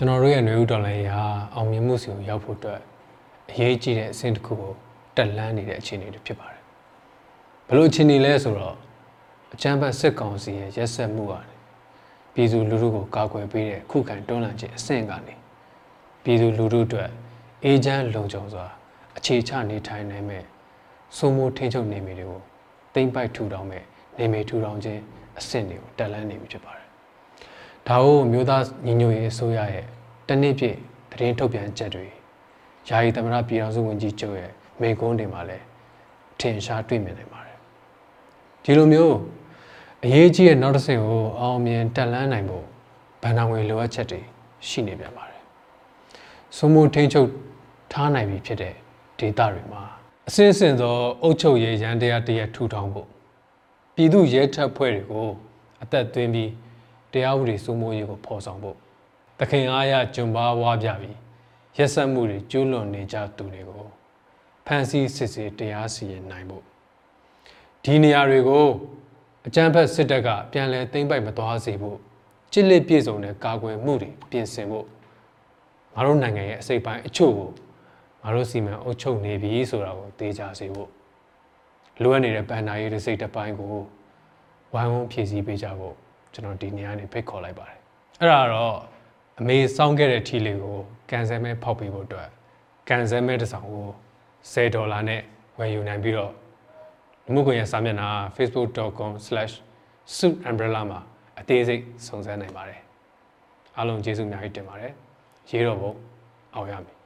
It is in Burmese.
ကျွန်တော်တို့ရဲ့ຫນွေဥတော်လိုင်းရာအောင်မြင်မှုစီကိုရောက်ဖို့အတွက်အရေးကြီးတဲ့အဆင့်တစ်ခုကိုတက်လှမ်းနေတဲ့အခြေအနေတွေဖြစ်ပါတယ်ဘလို့အခြေအနေလဲဆိုတော့အကြမ်းဖက်စစ်ကောင်စီရဲ့ရက်စက်မှုကနေပြည်သူလူထုကိုကာကွယ်ပေးတဲ့ခုခံတွန်းလှန်ခြင်းအဆင့်ကနေပြည်သူလူထုအတွက်အေဂျင့်လုံခြုံစွာအခြေချနေထိုင်နိုင်မဲ့စိုးမိုးထိန်းချုပ်နေမိတွေကိုတိမ့်ပိုက်ထူထောင်မဲ့နေမိထူထောင်ခြင်းအဆင့်တွေကိုတက်လှမ်းနေပြီဖြစ်ပါတယ် ဒါကိုမျိုးသားညီညွတ်ရေးအစိုးရရဲ့တနည်းပြည့်သတင်းထုတ်ပြန်ချက်တွေယာယီသမ္မတပြည်ထောင်စုဝန်ကြီးချုပ်ရဲ့မိန့်ခွန်းတွေမှာလည်းထင်ရှားတွေ့မြင်နိုင်ပါတယ်ဒီလိုမျိုးအရေးကြီးတဲ့နောက်တစ်ဆင့်ကိုအောင်မြင်တက်လှမ်းနိုင်ဖို့ဗန်နာငွေလိုအပ်ချက်တွေရှိနေပြန်ပါတယ်စိုးမိုးထိန်းချုပ်ထားနိုင်ပြီဖြစ်တဲ့ဒေတာတွေမှာအစင်းစင်သောအုပ်ချုပ်ရေးရန်တရားတရက်ထူထောင်ဖို့ပြည်သူရဲတပ်ဖွဲ့တွေကိုအသက်သွင်းပြီး တရားဥပဒေစိုးမိုးရေးကိုဖော်ဆောင်ဖို့တခင်အားရဂျွန်ပါဝါပြပြီးရက်စက်မှုတွေကျူးလွန်နေကြသူတွေကိုဖမ်းဆီးစစ်ဆေးတရားစီရင်နိုင်ဖို့ဒီနေရာတွေကိုအကြမ်းဖက်စစ်တပ်ကပြန်လည်သိမ်းပိုက်မသွားစေဖို့ကြစ်လက်ပြည့်စုံတဲ့ကာကွယ်မှုတွေပြင်ဆင်ဖို့ငါတို့နိုင်ငံရဲ့အစိပ်ပိုင်းအချို့ကိုငါတို့စီမံအုပ်ချုပ်နေပြီဆိုတာကိုသိကြစေဖို့လိုအပ်နေတဲ့ဗန်နာရေးတစ်စိတ်တစ်ပိုင်းကိုဝိုင်းဝန်းဖြည့်ဆည်းပေးကြဖို့ ကျွန်တော်ဒီနေရာနေဖိတ်ခေါ်လိုက်ပါတယ်အဲ့ဒါတော့အမေစောင်းခဲ့တဲ့ထီလေးကိုကန်ဆယ်မဲဖောက်ပေးဖို့အတွက်ကန်ဆယ်မဲတစ်ဆောင်ကို10ဒေါ်လာနဲ့ဝယ်ယူနိုင်ပြီးတော့လူမှုကွန်ရက်စာမျက်နှာ facebook.com/suitumbrella မှာအသေးစိတ်စုံစမ်းနိုင်ပါတယ်အားလုံးကျေးဇူးအများကြီးတင်ပါတယ်ရေးတော့ဖို့အောင်ရမယ်